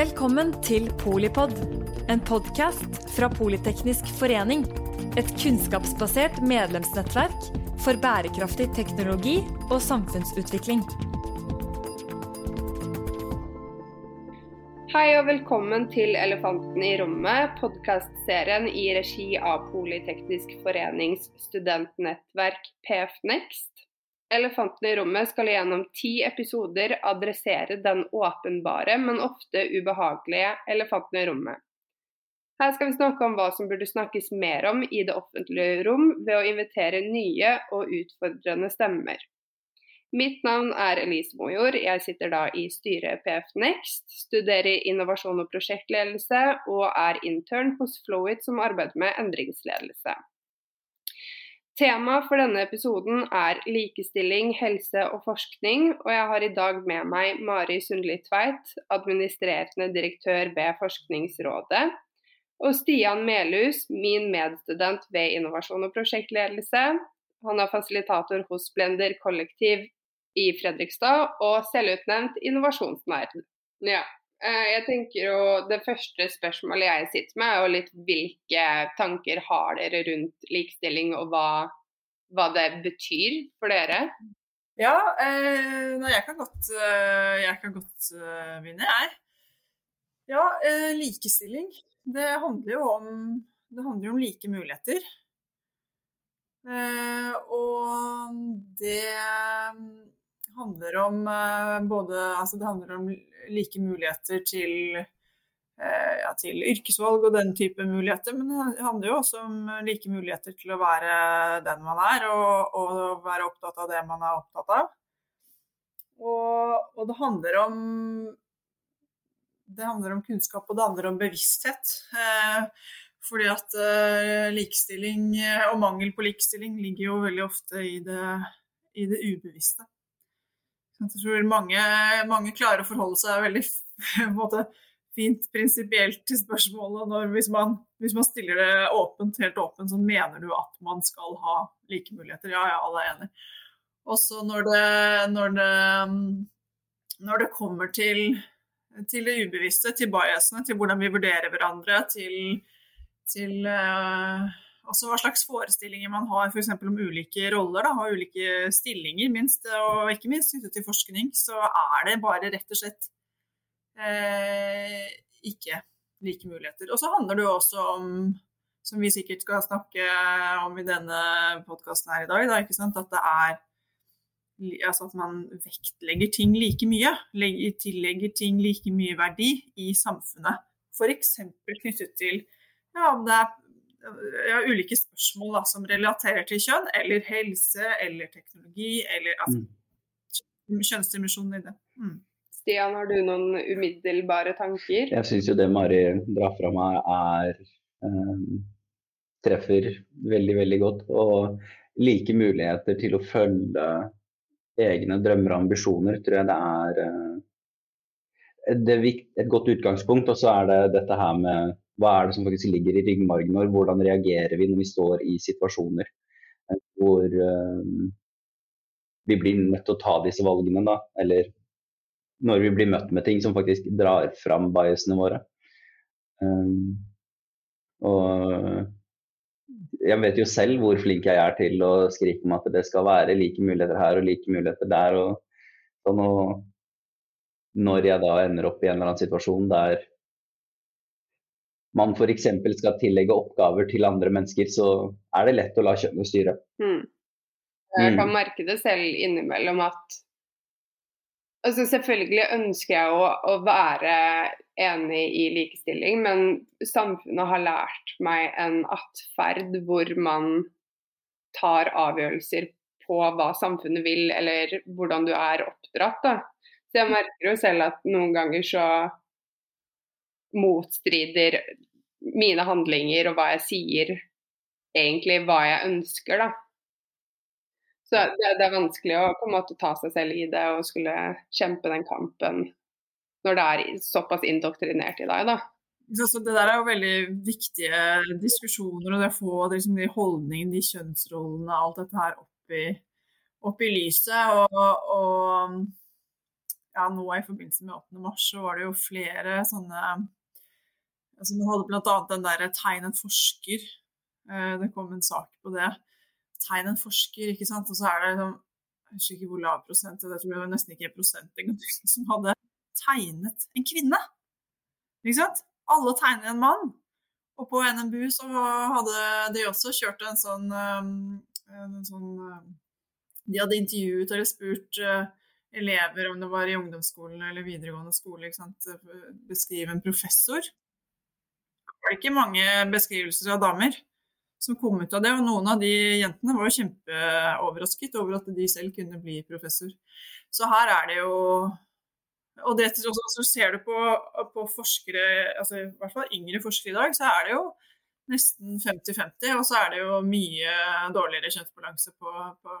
Velkommen til Polipod, en podkast fra Politeknisk forening. Et kunnskapsbasert medlemsnettverk for bærekraftig teknologi og samfunnsutvikling. Hei og velkommen til Elefanten i rommet, podkastserien i regi av Politeknisk forenings studentnettverk PF Next. Elefanten i rommet skal gjennom ti episoder adressere den åpenbare, men ofte ubehagelige elefanten i rommet. Her skal vi snakke om hva som burde snakkes mer om i det offentlige rom, ved å invitere nye og utfordrende stemmer. Mitt navn er Elise Mojord. Jeg sitter da i styret PF Next, studerer innovasjon og prosjektledelse, og er intern hos Flowit som arbeider med endringsledelse. Temaet for denne episoden er likestilling, helse og forskning, og jeg har i dag med meg Mari Sundli Tveit, administrerende direktør ved Forskningsrådet, og Stian Melhus, min medstudent ved innovasjon og prosjektledelse. Han er fasilitator hos Blender kollektiv i Fredrikstad og selvutnevnt innovasjonsnerd. Ja. Eh, jeg tenker jo Det første spørsmålet jeg sitter med, er jo litt hvilke tanker har dere rundt likestilling, og hva, hva det betyr for dere? Ja, eh, jeg kan godt, eh, jeg kan godt uh, begynne, jeg. Ja, eh, likestilling. Det handler jo om, handler om like muligheter. Eh, og det handler om eh, både Altså det handler om like muligheter til, eh, ja, til yrkesvalg og den type muligheter, men det handler jo også om like muligheter til å være den man er, og, og være opptatt av det man er opptatt av. Og, og det handler om det handler om kunnskap, og det handler om bevissthet. Eh, fordi at eh, likestilling og mangel på likestilling ligger jo veldig ofte i det, i det ubevisste. Jeg tror mange, mange, klarer å forholde seg veldig måte, fint prinsipielt til spørsmålet når, hvis, man, hvis, man, stiller det åpent, helt åpent, så mener du at man skal ha like muligheter. Ja, ja, alle er enig. Også når det, når det, når det kommer til, til, det ubevisste, til biasene, til hvordan vi vurderer hverandre, til, til uh, også hva slags forestillinger man har f.eks. om ulike roller da, og ulike stillinger, minst, og ikke minst knyttet til forskning, så er det bare rett og slett eh, ikke like muligheter. Og så handler det jo også om, som vi sikkert skal snakke om i denne podkasten her i dag, da, at det er altså at man vektlegger ting like mye. Legger, tillegger ting like mye verdi i samfunnet. F.eks. knyttet til ja, om det er ja, ulike spørsmål da, som relaterer til kjønn, eller helse, eller teknologi, eller altså, mm. kjønnsdimensjonen i det. Mm. Stian, har du noen umiddelbare tanker? Jeg syns jo det Mari drar fra meg er um, treffer veldig, veldig godt. Og like muligheter til å følge egne drømmer og ambisjoner tror jeg det er uh, er et godt utgangspunkt. Og så er det dette her med hva er det som faktisk ligger i ryggmargen vår? Hvordan reagerer vi når vi står i situasjoner eh, hvor uh, vi blir nødt til å ta disse valgene, da. Eller når vi blir møtt med ting som faktisk drar fram biasene våre. Um, og jeg vet jo selv hvor flink jeg er til å skrike om at det skal være like muligheter her og like muligheter der. og sånn, og når jeg da ender opp i en eller annen situasjon der man f.eks. skal tillegge oppgaver til andre mennesker, så er det lett å la kjønnet styre. Mm. Jeg kan mm. merke det selv innimellom at altså Selvfølgelig ønsker jeg å, å, være enig i likestilling, men samfunnet har lært meg en atferd hvor man tar avgjørelser på hva samfunnet vil, eller hvordan du er oppdratt. Da. Så jeg merker jo selv at noen ganger så motstrider mine handlinger og hva jeg sier, egentlig hva jeg ønsker, da. Så det, det, er vanskelig å på en måte ta seg selv i det og skulle kjempe den kampen når det er såpass indoktrinert i deg, da. Så det der er jo veldig viktige diskusjoner, og det å få liksom, de holdningene, de kjønnsrollene, alt dette her opp i, opp i lyset. Og, og ja, nå i forbindelse med 8. mars så var det jo flere sånne altså Man hadde bl.a. den derre 'tegn en forsker'. Eh, det kom en sak på det. Tegn en forsker, ikke sant. Og så er det liksom Jeg husker ikke hvor lav prosent, det tror jeg var nesten ikke en prosent engang, som hadde tegnet en kvinne. Ikke sant? Alle tegner en mann. Og på NMBU så hadde de også kjørt en sånn, en sånn De hadde intervjuet eller spurt elever, om det var i ungdomsskolen eller videregående skole, beskrive en professor. Det var ikke mange beskrivelser av damer som kom ut av det, og noen av de jentene var jo kjempeoverrasket over at de selv kunne bli professor. Så her er det jo Og det, så ser du på, på forskere, altså i hvert fall yngre forskere i dag, så er det jo nesten 50-50, og så er det jo mye dårligere kjønnsbalanse på, på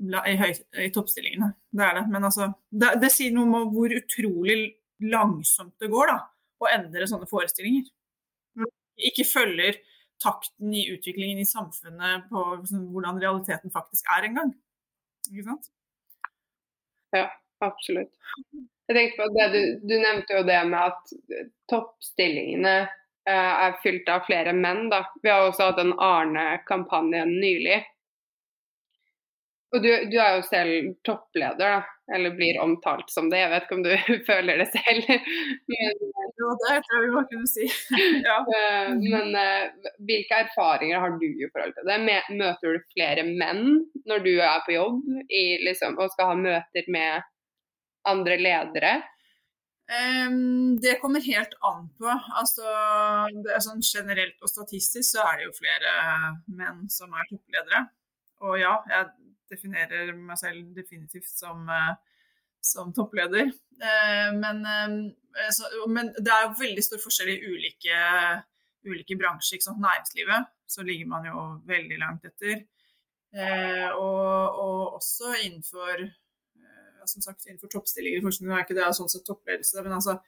i, høy, i, toppstillingene. Det er det. Men altså, det, det, sier noe om hvor utrolig langsomt det går da, å endre sånne forestillinger. Ikke følger takten i utviklingen i samfunnet på liksom, hvordan realiteten faktisk er engang. Ikke sant? Ja, absolutt. Jeg tenkte på det du, du nevnte jo det med at toppstillingene eh, er fylt av flere menn. da. Vi har også hatt en Arne-kampanje nylig og du, du, er jo selv toppleder, da, eller blir omtalt som det. Jeg vet ikke om du føler det selv. Men, jo, det tror jeg vi må kunne si. ja. Eh, men uh, hvilke erfaringer har du i forhold til det? Møter du flere menn når du er på jobb i, liksom, og skal ha møter med andre ledere? Um, det kommer helt an på. Altså, det er sånn generelt og statistisk så er det jo flere menn som er toppledere. Og ja, jeg definerer meg selv definitivt som, eh, som toppleder. Eh, men, eh, men, det er jo veldig stor forskjell i ulike, ulike bransjer. Næringslivet så ligger man jo veldig langt etter. Og, og også innenfor som sagt, innenfor toppstillinger i forskning er ikke det sånn sett toppledelse, men altså,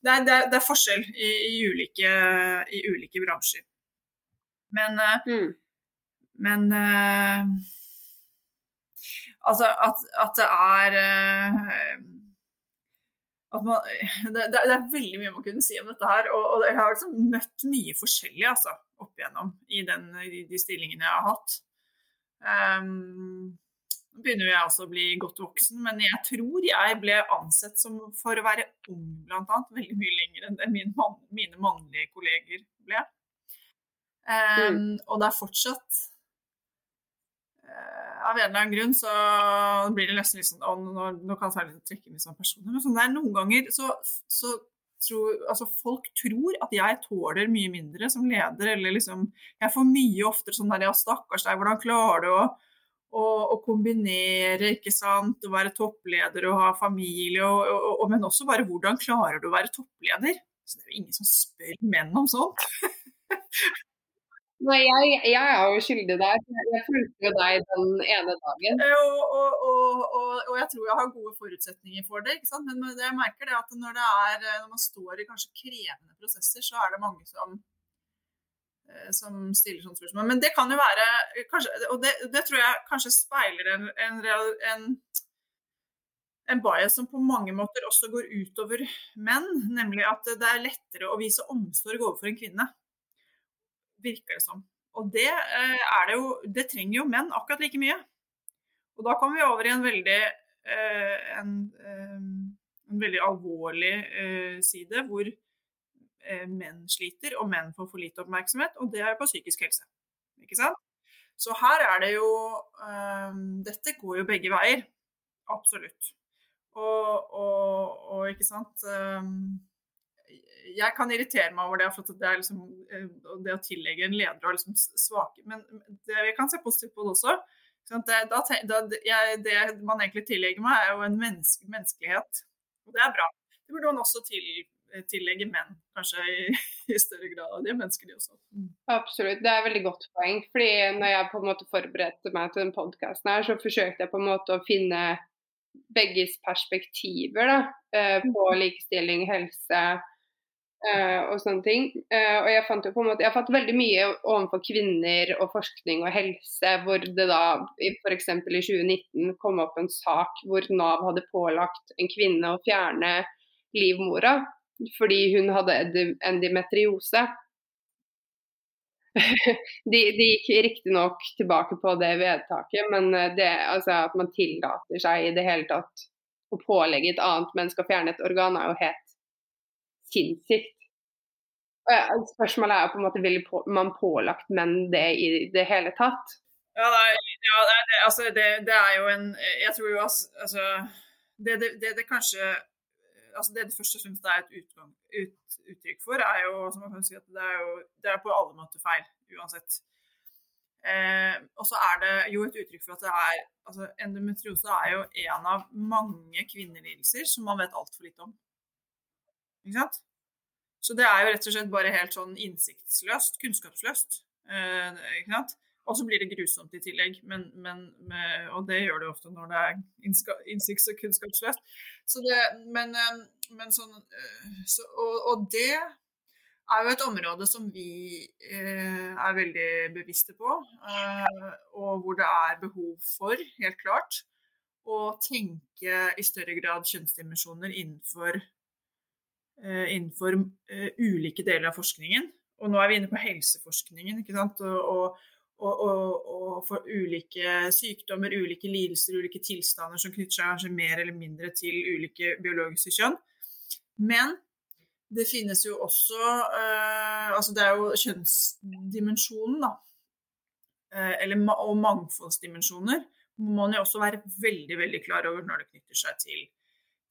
det, er, det, er, det er forskjell i, i, ulike, i, ulike, bransjer. Men, mm. men Altså at, at det er uh, at man, det, det, er veldig mye man kunne si om dette her. Og, og jeg har liksom møtt mye forskjellig altså, opp igjennom i, den, i de stillingene jeg har hatt. Um, nå begynner jeg også å bli godt voksen, men jeg tror jeg ble ansett som for å være ung, annet, veldig mye lenger enn det min man, mine mannlige kolleger ble. Um, mm. Og det er fortsatt av en eller annen grunn så blir det nesten litt sånn å, nå, nå kan jeg trekke inn sånne personer. Men sånn der, noen ganger så, så tror altså Folk tror at jeg tåler mye mindre som leder, eller liksom Jeg får mye oftere sånn der Ja, stakkars deg, hvordan klarer du å, å kombinere, ikke sant, å være toppleder og ha familie, og, og, og, men også bare hvordan klarer du å være toppleder? Så det er jo ingen som spør menn om sånt. Nei, jeg, jeg, er jo skyldig der. Jeg fulgte jo deg den ene dagen. Og, og, og, og, jeg tror jeg har gode forutsetninger for det. ikke sant? Men jeg merker det at når, det er, når man står i kanskje krevende prosesser, så er det mange som, eh, som stiller sånne spørsmål. Men det kan jo være kanskje, Og det, det tror jeg kanskje speiler en, en, en, en bias som på mange måter også går utover menn. Nemlig at det er lettere å vise omsorg overfor en kvinne virker det som. Og det eh, det jo Det trenger jo menn akkurat like mye. Og da kommer vi over i en veldig eh, en, eh, en veldig alvorlig side hvor menn sliter, og menn får for lite oppmerksomhet, og det er på psykisk helse. Ikke sant? Så her er det jo Dette går jo begge veier. Absolutt. Og, og, og ikke sant jeg kan irritere meg over det, for det, er liksom, eh, det å tillegge en leder og liksom svake Men det, jeg kan se positivt på det også. Det, da, da, jeg, det man egentlig tillegger meg, er jo en menneske, menneskelighet. Og det er bra. Det burde man også til, tillegge menn, kanskje i, i, større grad. Og De er mennesker, de også. Mm. Absolutt, det er et veldig godt poeng. fordi når jeg på en måte forberedte meg til den podkasten her, så forsøkte jeg på en måte å finne begges perspektiver da, eh, på mm. likestilling, helse Uh, og sånne ting. Uh, og jeg fant jo på en måte, jeg har fått veldig mye overfor kvinner og forskning og helse, hvor det da f.eks. i 2019 kom opp en sak hvor Nav hadde pålagt en kvinne å fjerne livmora fordi hun hadde endometriose. de, de gikk riktignok tilbake på det vedtaket, men eh, det, altså, at man tillater seg i det hele tatt å pålegge et annet menneske å fjerne et organ, er jo helt sinnssykt. Spørsmålet er på en måte vil man pålagt menn det i det hele tatt? Ja, det, ja, det, altså, det, det er jo en Jeg tror jo altså det, det, kanskje altså det det først og fremst er et utgang, ut, uttrykk for, er jo som man kan si at det er, jo, det er på alle måter feil, uansett. Eh, og så er det jo et uttrykk for at det er altså Endometriose er jo en av mange kvinnelidelser som man vet altfor lite om. Ikke sant? Så det er jo rett og slett bare helt sånn innsiktsløst, kunnskapsløst. Eh, ikke sant? Og så blir det grusomt i tillegg, men, men, med, og det gjør det ofte når det er innsikts- og kunnskapsløst. Så det, men, eh, men sånn, eh, så, og, og, det er jo et område som vi eh, er veldig bevisste på, eh, og hvor det er behov for, helt klart, å tenke i større grad kjønnsdimensjoner innenfor innenfor uh, ulike deler av forskningen. Og nå er vi inne på helseforskningen. ikke sant? Og, og, og, og, for ulike sykdommer, ulike lidelser, ulike tilstander som knytter seg mer eller mindre til ulike biologiske kjønn. Men det finnes jo også uh, altså Det er jo kjønnsdimensjonen, da. eller, og mangfoldsdimensjoner må man jo også være veldig veldig klar over når det knytter seg til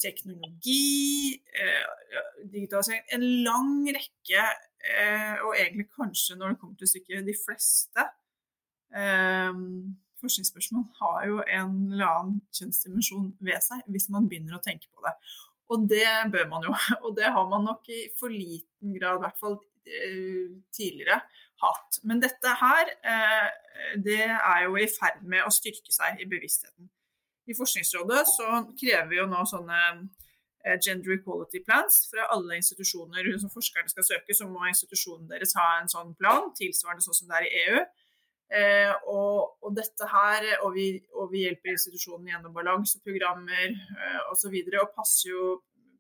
teknologi, eh, digitalisering En lang rekke, eh, og egentlig kanskje når det kommer til stykket, de fleste eh, forskningsspørsmål har jo en eller annen kjønnsdimensjon ved seg, hvis man begynner å tenke på det. Og det bør man jo. Og det har man nok i for liten grad, i hvert fall tidligere, hatt. Men dette her, det er jo i ferd med å styrke seg i bevisstheten. I Forskningsrådet så krever vi jo nå sånne eh, gender equality plans fra alle institusjoner som forskerne skal søke, så må institusjonen deres ha en sånn plan, tilsvarende sånn som det er i EU. Eh, og, og, dette her, og vi, og vi, hjelper institusjonen gjennom balanseprogrammer eh, osv. Og, så og passer jo,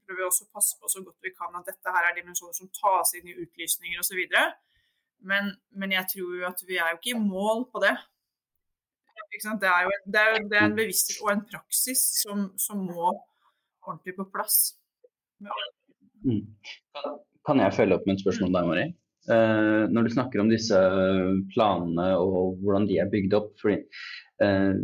prøver også å passe på så godt vi kan at dette her er dimensjoner som tas inn i utlysninger osv. Men, men jeg tror jo at vi er jo ikke i mål på det. Det er jo det er, det er en bevissthet og en praksis som, som må ordentlig på plass. Mm. Kan jeg følge opp med et spørsmål der, Mari? Uh, når du snakker om disse planene og hvordan de er bygd opp fordi uh,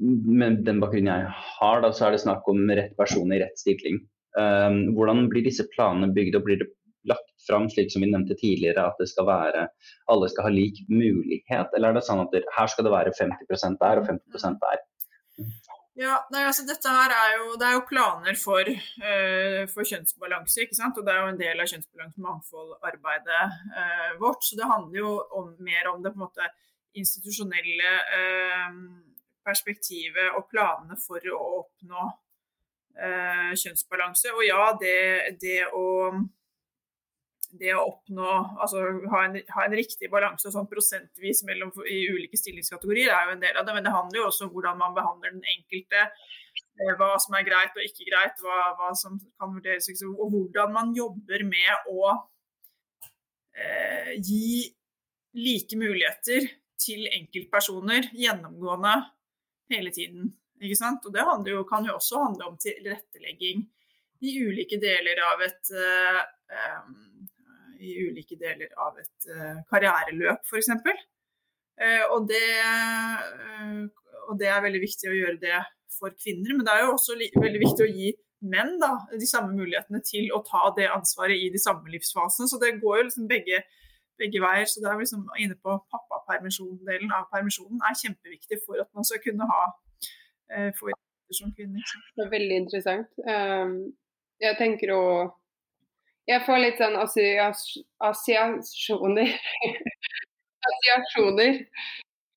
Med den bakgrunnen jeg har, da, så er det snakk om rett person i rett stilling. Uh, hvordan blir disse planene bygd opp? Blir det fram slik som vi nevnte tidligere, at det skal være, alle skal ha lik mulighet? Eller er det sånn at her skal det være 50% der og 50% der? Ja, nei, altså dette her er jo, Det er jo planer for, uh, for kjønnsbalanse, ikke sant? og det er jo en del av kjønnsbalanse mangfoldarbeidet uh, vårt. Så det handler jo om, mer om det på en måte institusjonelle uh, perspektivet og planene for å oppnå kjønnsbalanse. Og ja, det, det å det å oppnå altså ha en, ha en riktig balanse sånn prosentvis mellom, i ulike stillingskategorier er jo en del av det. Men det handler jo også om hvordan man behandler den enkelte. Eh, hva som er greit og ikke greit, hva, hva som kan vurderes. Og hvordan man jobber med å eh, gi like muligheter til enkeltpersoner gjennomgående hele tiden. Ikke sant? Og det jo, kan jo også handle om tilrettelegging i ulike deler av et eh, um, i ulike deler av et uh, karriereløp, f.eks. Uh, og, det, uh, og det er veldig viktig å gjøre det for kvinner. Men det er jo også veldig viktig å gi menn da, de samme mulighetene til å ta det ansvaret i de samme livsfasene. Så det går jo liksom begge, begge veier. Så det er liksom inne på pappapermisjon-delen av permisjonen er kjempeviktig for at man skal kunne ha få som kvinner. Det er veldig interessant. Um, jeg tenker å jeg får litt sånn assosiasjoner Assosiasjoner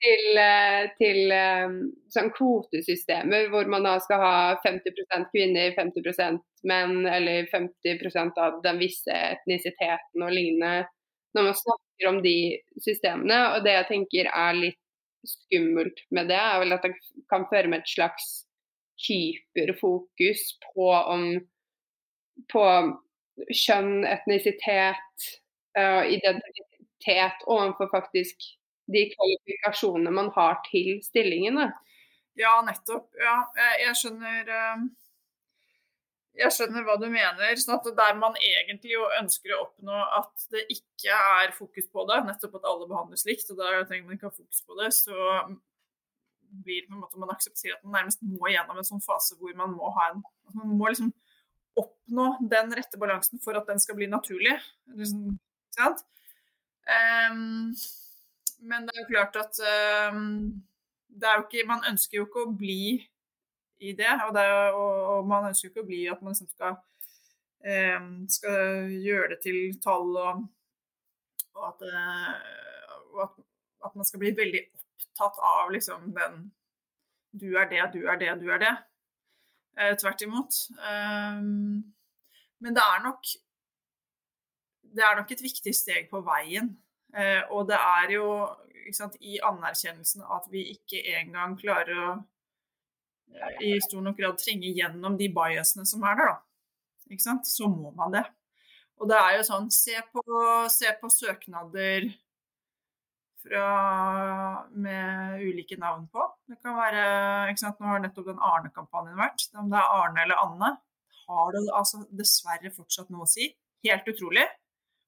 til, eh, til eh, sånn kvotesystemer hvor man da skal ha 50% kvinner, 50% menn eller 50% av den visse etnisiteten og lignende. Når man snakker om de systemene. Og det jeg tenker er litt skummelt med det, er vel at det kan føre med et slags hyperfokus på om på kjønn, etnisitet, uh, identitet overfor faktisk de kvalifikasjonene man har til stillingene. Ja, nettopp. Ja, jeg, skjønner eh, jeg skjønner hva du mener. sånn at Der man egentlig jo ønsker å oppnå at det ikke er fokus på det, nettopp at alle behandles likt, og der trenger man ikke ha fokus på det, så blir det på en måte man aksepterer at man nærmest må gjennom en sånn fase hvor man må ha en Man må liksom oppnå den rette balansen for at den skal bli naturlig. Um, men det er jo klart at um, ikke, Man ønsker jo ikke å bli i det. Og, det er, og, og man ønsker jo ikke å bli at man liksom skal, um, skal gjøre det til tall og, og, at, og at, at, man skal bli veldig opptatt av liksom den Du er det, du er det, du er det. Uh, tvert imot. Um, men det er nok det er nok et viktig steg på veien. Eh, og det er jo sant, i anerkjennelsen at vi ikke engang klarer å eh, i stor nok grad trenge gjennom de biasene som er der, da. Ikke sant? Så må man det. Og det er jo sånn, se på, se på søknader fra, med ulike navn på. Det kan være, ikke sant? Nå har nettopp den Arne-kampanjen vært. Om det er Arne eller Anne, har det altså dessverre fortsatt noe å si. Helt utrolig.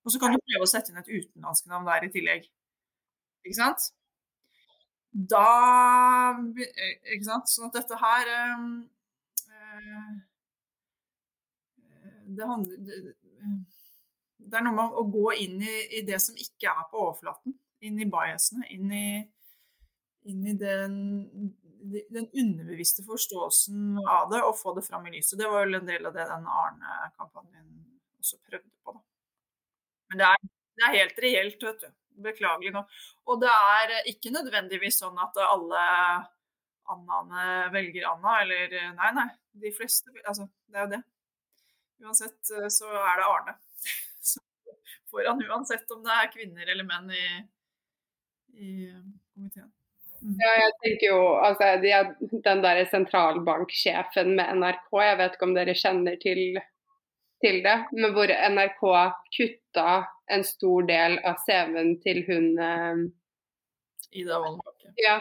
Og så kan du prøve å sette inn et utenlandsk navn der i tillegg. Ikke sant? Da Ikke sant? Sånn at dette her øh, det, handler, det, det, er noe med å gå inn i, i, det som ikke er på overflaten. Inn i biasene. Inn i, inn i den, den, underbevisste forståelsen av det, og få det fram i lyset. Det var jo en del av det den Arne-kampanjen også prøvde på. da. Men det er, det er helt reelt, vet du. Beklagelig nok. Og det er ikke nødvendigvis sånn at alle Annaene velger Anna, eller Nei, nei. De fleste Altså, det er jo det. Uansett eh, så er det Arne. Foran uansett om det er kvinner eller menn i, i komiteen. Mm. Ja, jeg tenker jo altså, de, Den der sentralbanksjefen med NRK, jeg vet ikke om dere kjenner til til det, men hvor NRK kutta en stor del av CV-en til hun eh, Ida Woldenbakke. Ja.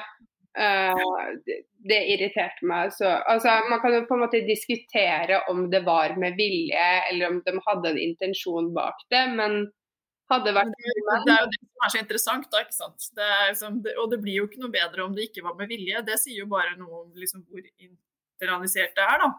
Uh, det, det, irriterte meg. Så, altså, man kan jo på en måte diskutere om det var med vilje, eller om de hadde en intensjon bak det, men hadde vært Det er jo det som er så interessant, da. ikke sant? Det liksom, det, og det blir jo ikke noe bedre om det ikke var med vilje. Det sier jo bare noe om liksom, hvor internalisert det er, da.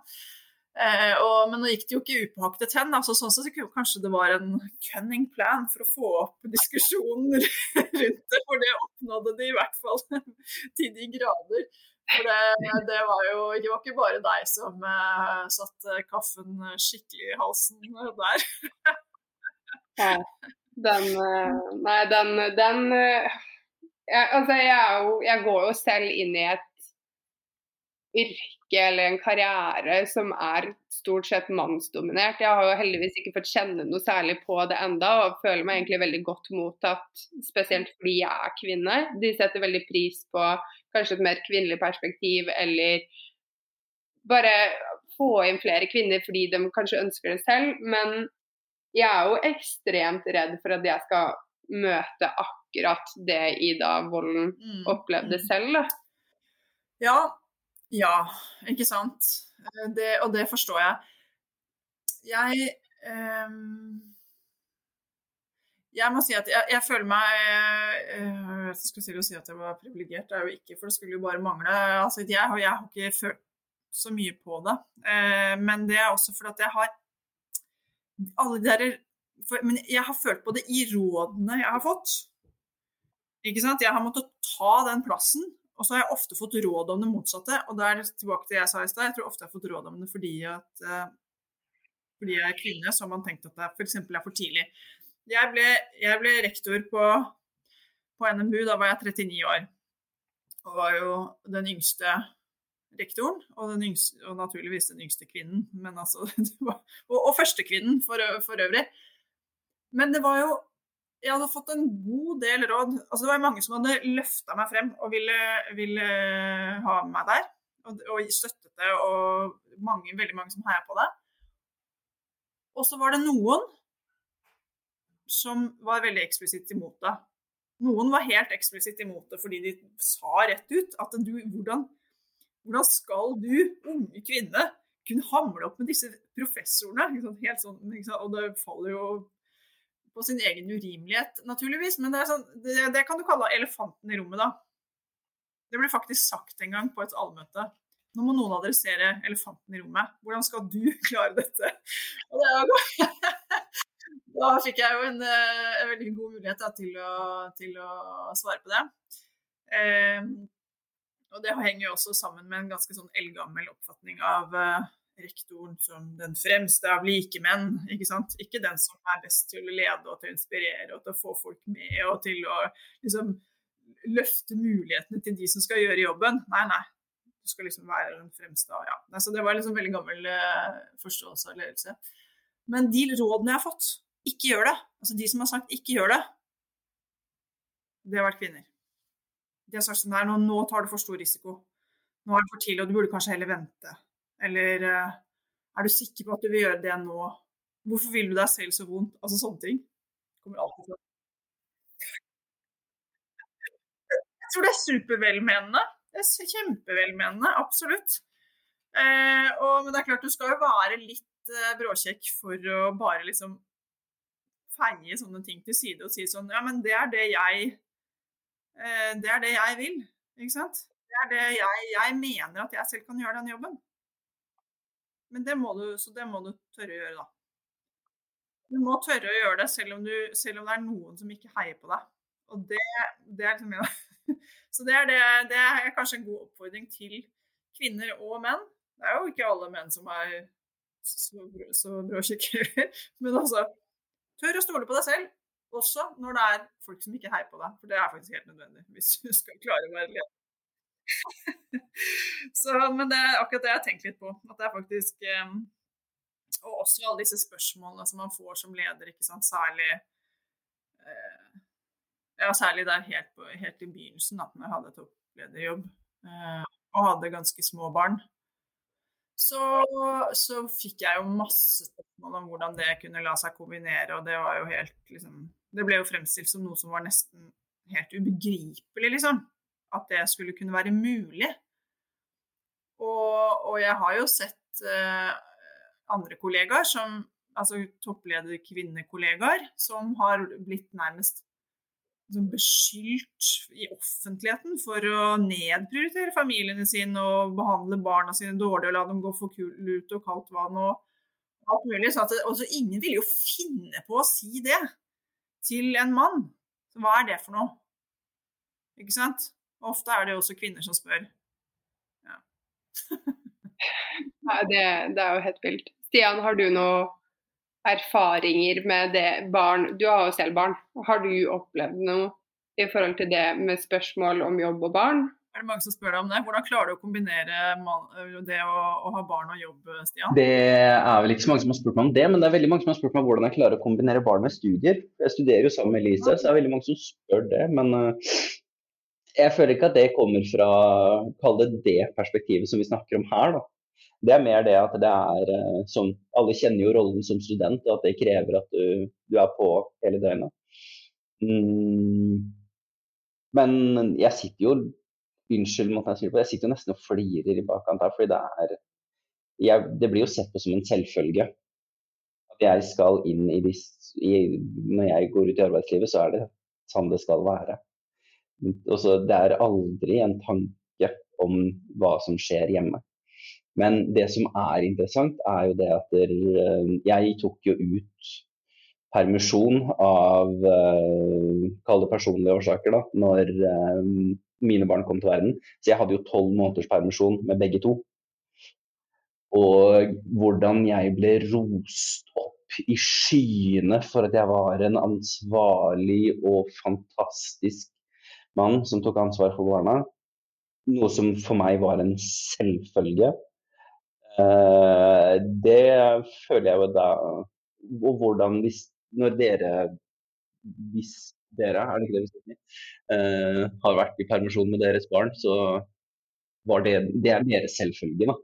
Eh, og, men nå gikk det jo ikke upåaktet hen. Altså, sånn sett kanskje det var en cunning plan for å få opp diskusjonen rundt det. For det oppnådde de i hvert fall til de grader. For det, det var jo det var ikke bare deg som eh, satte kaffen skikkelig i halsen der. Den uh, Nei, den, den uh, jeg, Altså, jeg, jo, jeg går jo selv inn i et yrke eller en karriere som er stort sett mannsdominert. Jeg har jo heldigvis ikke fått kjenne noe særlig på det enda, og føler meg egentlig veldig godt mottatt, spesielt fordi jeg er kvinne. De setter veldig pris på kanskje et mer kvinnelig perspektiv, eller bare få inn flere kvinner fordi de kanskje ønsker det selv. Men jeg er jo ekstremt redd for at jeg skal møte akkurat det Ida Wolden mm. opplevde mm. selv. Da. Ja, ja, ikke sant. Eh, det, og det forstår jeg. Jeg um, Jeg må si at jeg, jeg føler meg uh, Jeg skulle si at jeg var privilegert, det er jo ikke, for det skulle jo bare mangle. Altså, jeg, jeg, har ikke følt så mye på det. Uh, men det er også fordi at jeg har alle de der for, Men jeg har følt på det i rådene jeg har fått. Ikke sant? Jeg har måttet ta den plassen og så har jeg ofte fått råd om det motsatte. Og der er tilbake til det jeg sa i stad. Jeg tror ofte jeg har fått råd om det fordi, at, uh, fordi jeg er kvinne, så har man tenkt at det f.eks. er for tidlig. Jeg ble, jeg ble rektor på, på, NMBU, da var jeg 39 år. Og var jo den yngste rektoren, og, yngste, og naturligvis den yngste kvinnen. Altså, og, og førstekvinnen for, for øvrig. Men det var jo jeg hadde fått en god del råd. Altså, det var mange som hadde løfta meg frem og ville, ville ha meg der. Og, og støttet det, og mange, veldig mange som heia på det. Og så var det noen som var veldig eksplisitt imot det. Noen var helt eksplisitt imot det fordi de sa rett ut at du, hvordan, hvordan skal du, unge kvinne, kunne hamle opp med disse professorene? Helt sånn, og det faller jo på sin egen urimelighet, naturligvis. Men det, sånn, det, det, kan du kalle elefanten i rommet, da. Det ble faktisk sagt en gang på et allmøte. Nå må noen adressere elefanten i rommet. Hvordan skal du klare dette? Er da fikk jeg jo en, eh, en veldig god mulighet da, til, å, til, å, svare på det. Eh, og det henger jo også sammen med en ganske sånn eldgammel oppfatning av uh, rektoren som den fremste av likemenn. Ikke sant? Ikke den som er best til å lede og til å inspirere og til å få folk med og til å liksom løfte mulighetene til de som skal gjøre jobben. Nei, nei. Du skal liksom være den fremste. av Ja. Nei, så det var liksom veldig gammel uh, forståelse av ledelse. Men de rådene jeg har fått, ikke gjør det. Altså de som har sagt 'ikke gjør det', det har vært kvinner. De har sagt sånn her, nå, nå tar du for stor risiko. Nå er det for tidlig, og du burde kanskje heller vente. Eller uh, er du sikker på at du vil gjøre det nå? Hvorfor vil du deg selv så vondt? Altså sånne ting. Kommer alltid til. Jeg tror det er supervelmenende. Det er kjempevelmenende, absolutt. Eh, og, men det er klart, du skal jo være litt eh, bråkjekk for å bare liksom feie sånne ting til side og si sånn Ja, men det er det jeg eh, Det er det jeg vil. Ikke sant? Det er det jeg, jeg mener at jeg selv kan gjøre den jobben. Men det må du, så det må du tørre å gjøre, da. Du må tørre å gjøre det selv om, du, selv om det er noen som ikke heier på deg. Og det, det er liksom ja. Så det er, det, det er kanskje en god oppfordring til kvinner og menn. Det er jo ikke alle menn som er så, så bråkjekke, men altså Tør å stole på deg selv, også når det er folk som ikke heier på deg. For det er faktisk helt nødvendig hvis du skal klare å være leder. så, men det er akkurat det jeg har tenkt litt på. At det er faktisk um, Og også alle disse spørsmålene som man får som leder, ikke sant. Særlig uh, Ja, særlig der helt, på, helt i begynnelsen, da når jeg hadde topplederjobb uh, og hadde ganske små barn så, så, fikk jeg jo masse spørsmål om hvordan det kunne la seg kombinere, og det var jo helt liksom Det ble jo fremstilt som noe som var nesten helt ubegripelig, liksom. At det skulle kunne være mulig. Og, og jeg har jo sett eh, andre kollegaer som Altså topplederkvinnekollegaer som har blitt nærmest beskyldt i offentligheten for å nedprioritere familiene sine og behandle barna sine dårlig og la dem gå for lut og kaldt vann og alt mulig. Så at også ingen ville jo finne på å si det til en mann. Så hva er det for noe? Ikke sant? Og ofte er det jo også kvinner som spør. Ja. Nei, det, det er jo helt vilt. Stian, har du noe erfaringer med det barn Du har jo selv barn. Har du opplevd noe i forhold til det med spørsmål om jobb og barn? Er det mange som spør deg om det? Hvordan klarer du å kombinere det å, å, ha barn og jobb, Stian? Det er vel ikke så mange som har spurt meg om det, men det er veldig mange som har spurt meg hvordan jeg klarer å kombinere barn med studier. Jeg studerer jo sammen med Elise, så det er veldig mange som spør det. Men uh, jeg føler ikke at det kommer fra kall det det perspektivet som vi snakker om her. da. Det er mer det at det er eh, som Alle kjenner jo rollen som student, og at det krever at du, du er på hele døgnet. Mm. Men jeg sitter jo Unnskyld, måten jeg sier det jeg sitter jo nesten og flirer i bakkant her. fordi det er jeg, Det blir jo sett på som en selvfølge at jeg skal inn i disse Når jeg går ut i arbeidslivet, så er det sånn det skal være. Også, det er aldri en tanke om hva som skjer hjemme. Men det som er interessant, er jo det at der, jeg tok jo ut permisjon av uh, kall det personlige årsaker da, når uh, mine barn kom til verden. Så jeg hadde jo tolv måneders permisjon med begge to. Og hvordan jeg ble rost opp i skyene for at jeg var en ansvarlig og fantastisk mann som tok ansvar for barna. noe som for meg var en selvfølge. Uh, det føler jeg jo da Og hvordan hvis Når dere Hvis dere, er det ikke det vi snakker uh, har vært i permisjon med deres barn, så var det Det er deres selvfølge, da.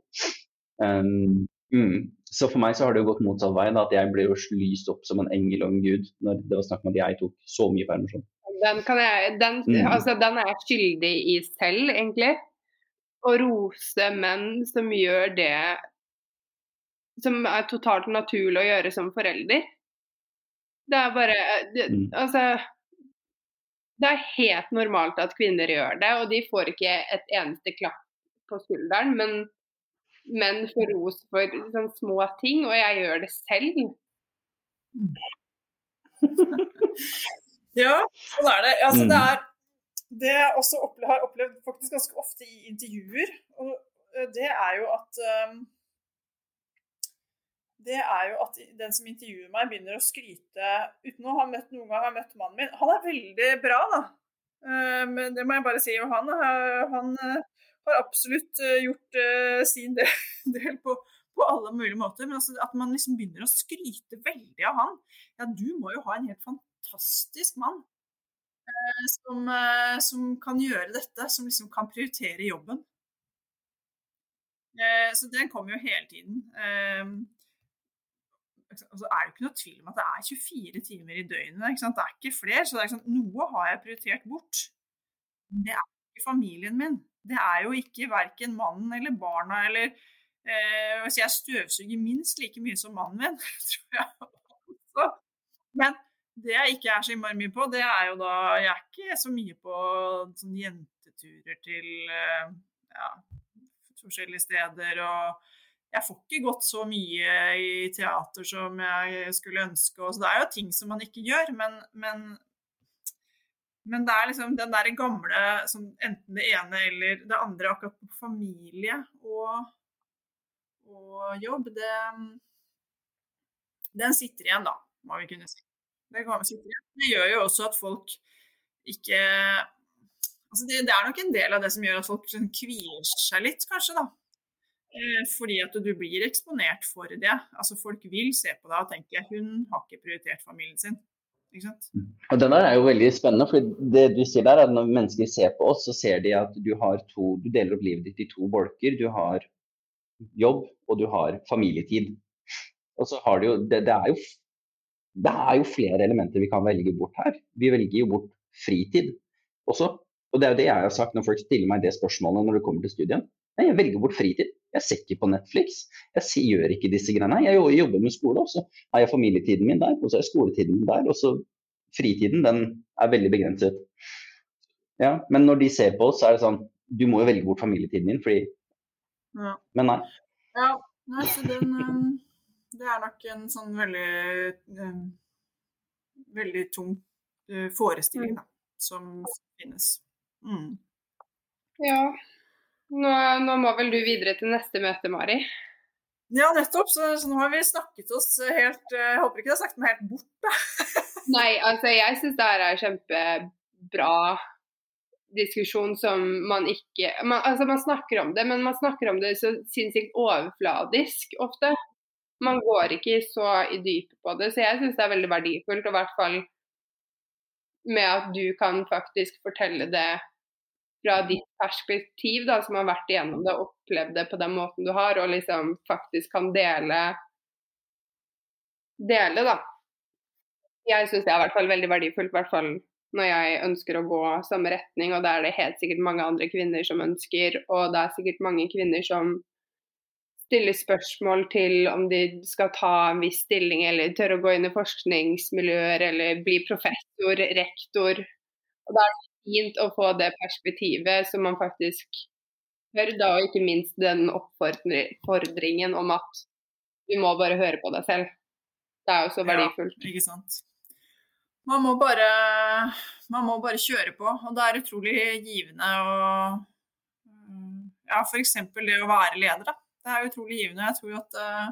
Mm. Så for meg så har det jo gått motsatt vei. da, At jeg ble jo lyst opp som en engel og en gud når det var snakk om at jeg tok så mye permisjon. Den, jeg, den, mm. altså, den er jeg skyldig i selv, egentlig å rose menn som gjør det som er totalt naturlig å gjøre som forelder. Det er bare det, mm. Altså Det er helt normalt at kvinner gjør det, og de får ikke et eneste klapp på skulderen. Men menn får ros for sånn små ting, og jeg gjør det selv. ja, sånn er det. Altså, det mm. er det jeg også opplevd, har opplevd faktisk ganske ofte i intervjuer, det er jo at det er jo at den som intervjuer meg, begynner å skryte uten å ha møtt noen gang har møtt mannen min. Han er veldig bra, da. Men det må jeg bare si. Og han, han har absolutt gjort sin del på, på, alle mulige måter. Men altså, at man liksom begynner å skryte veldig av han. Ja, du må jo ha en helt fantastisk mann. Eh, som, eh, som, kan gjøre dette, som liksom kan prioritere jobben. Eh, så den kommer jo hele tiden. Altså, er det jo ikke noe tvil om at det er 24 timer i døgnet. Det er ikke flere. Så sånn, noe har jeg prioritert bort. Det er ikke familien min. Det er jo ikke verken mannen eller barna eller eh, Jeg støvsuger minst like mye som mannen min, tror jeg. Men det jeg ikke er så innmari mye på, det er jo da Jeg er ikke så mye på sånn jenteturer til eh, ja, forskjellige steder. Og jeg får ikke gått så mye i teater som jeg skulle ønske. Og så det er jo ting som man ikke gjør, men, men, men det er liksom den der gamle som enten det ene eller det andre, akkurat på familie og, og jobb, det, den sitter igjen da, må vi kunne si. Det, det gjør jo også at folk ikke altså det, det, er nok en del av det som gjør at folk sånn kvier seg litt, kanskje. da. Eh, fordi at du blir eksponert for det. Altså Folk vil se på deg og tenke hun har ikke prioritert familien sin. Ikke sant? Mm. Og Den der er jo veldig spennende. for det du sier der er at Når mennesker ser på oss, så ser de at du, to, du deler opp livet ditt i to bolker. Du har jobb, og du har familietid. Og så har du jo, det, det er jo det er jo flere elementer vi kan velge bort her. Vi velger jo bort fritid også. Og det er jo det jeg har sagt når folk stiller meg det spørsmålet når det kommer til studien. Nei, jeg velger bort fritid. Jeg ser ikke på Netflix. Jeg gjør ikke disse greiene. Jeg jobber med skole, og så har jeg familietiden min der, og så har jeg skoletiden min der. Og så fritiden, den er veldig begrenset. Ja, men når de ser på oss, så er det sånn Du må jo velge bort familietiden din, fordi ja. Men nei. Ja, nei, så den um det er nok en sånn veldig um, veldig tung uh, forestilling mm. da, som finnes. Mm. Ja. Nå, nå, må vel du videre til neste møte, Mari? Ja, nettopp. Så, så nå har vi snakket oss helt uh, Jeg håper ikke du har snakket meg helt bort, da. Nei, altså jeg syns det her er kjempebra diskusjon som man ikke man, Altså man snakker om det, men man snakker om det så sinnssykt overfladisk ofte man går ikke så i dypet på det. Så jeg syns det er veldig verdifullt, og i hvert fall med at du kan faktisk fortelle det fra ditt perspektiv, da, som har vært igjennom det og opplevd det på den måten du har, og liksom faktisk kan dele dele, da. Jeg syns det er i hvert fall veldig verdifullt, i hvert fall når jeg ønsker å gå samme retning, og det er det helt sikkert mange andre kvinner som ønsker, og det er sikkert mange kvinner som stille spørsmål til om de skal ta en viss stilling, eller tørre å gå inn i forskningsmiljøer, eller bli professor, rektor. Og Da er det fint å få det perspektivet som man faktisk hører, da, og ikke minst den oppfordringen om at du må bare høre på deg selv. Det er jo så verdifullt. Ja, ikke sant. Man må, bare, man må bare kjøre på, og det er utrolig givende å Ja, f.eks. det å være leder, da det er utrolig givende. Jeg tror at uh,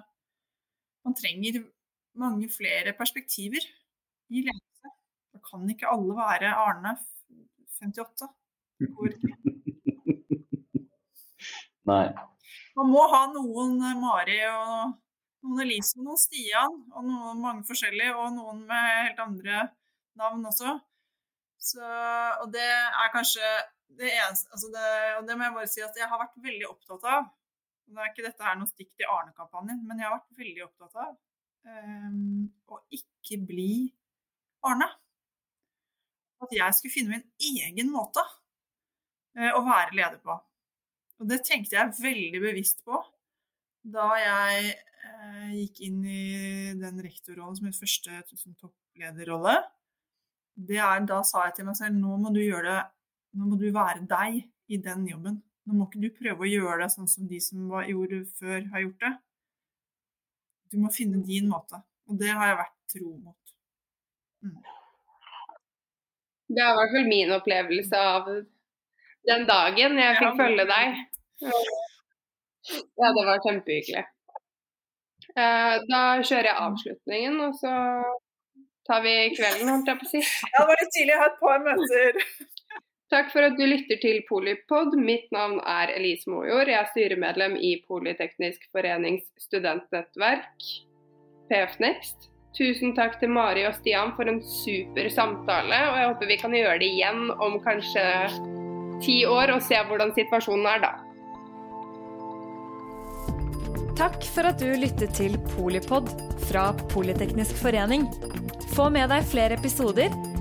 man trenger mange flere perspektiver i ledelse. Da kan ikke alle være Arne 58. Nei. Man må ha noen eh, Mari og noen Elise og noen Stian, og noen mange forskjellige, og noen med helt andre navn også. Så, og det er kanskje det eneste altså det, Og det må jeg bare si at jeg har vært veldig opptatt av. Nå er ikke dette her noe stikk til Arne-kampanjen, men jeg har vært veldig opptatt av um, å ikke bli Arne. At jeg skulle finne min egen måte uh, å være leder på. Og det tenkte jeg veldig bevisst på da jeg uh, gikk inn i den rektorrollen som min første topplederrolle det er, da sa jeg til meg selv nå må du gjøre det, nå må du være deg i den jobben. Nå må ikke du prøve å gjøre det sånn som de som var, gjorde før, har gjort det. Du må finne din måte. Og det har jeg vært tro mot. Mm. Det er i hvert fall min opplevelse av den dagen jeg fikk ja, følge deg. Ja, det var kjempehyggelig. Eh, da kjører jeg avslutningen, og så tar vi kvelden, holdt jeg på å si. Ja, det var litt tidlig. Jeg har et par møter. Takk for at du lytter til Polipod. Mitt navn er Elise Mojord. Jeg er styremedlem i Politeknisk forenings studentnettverk, PF Next. Tusen takk til Mari og Stian for en super samtale, og jeg håper vi kan gjøre det igjen om kanskje ti år og se hvordan situasjonen er da. Takk for at du lyttet til Polipod fra Politeknisk forening. Få med deg flere episoder,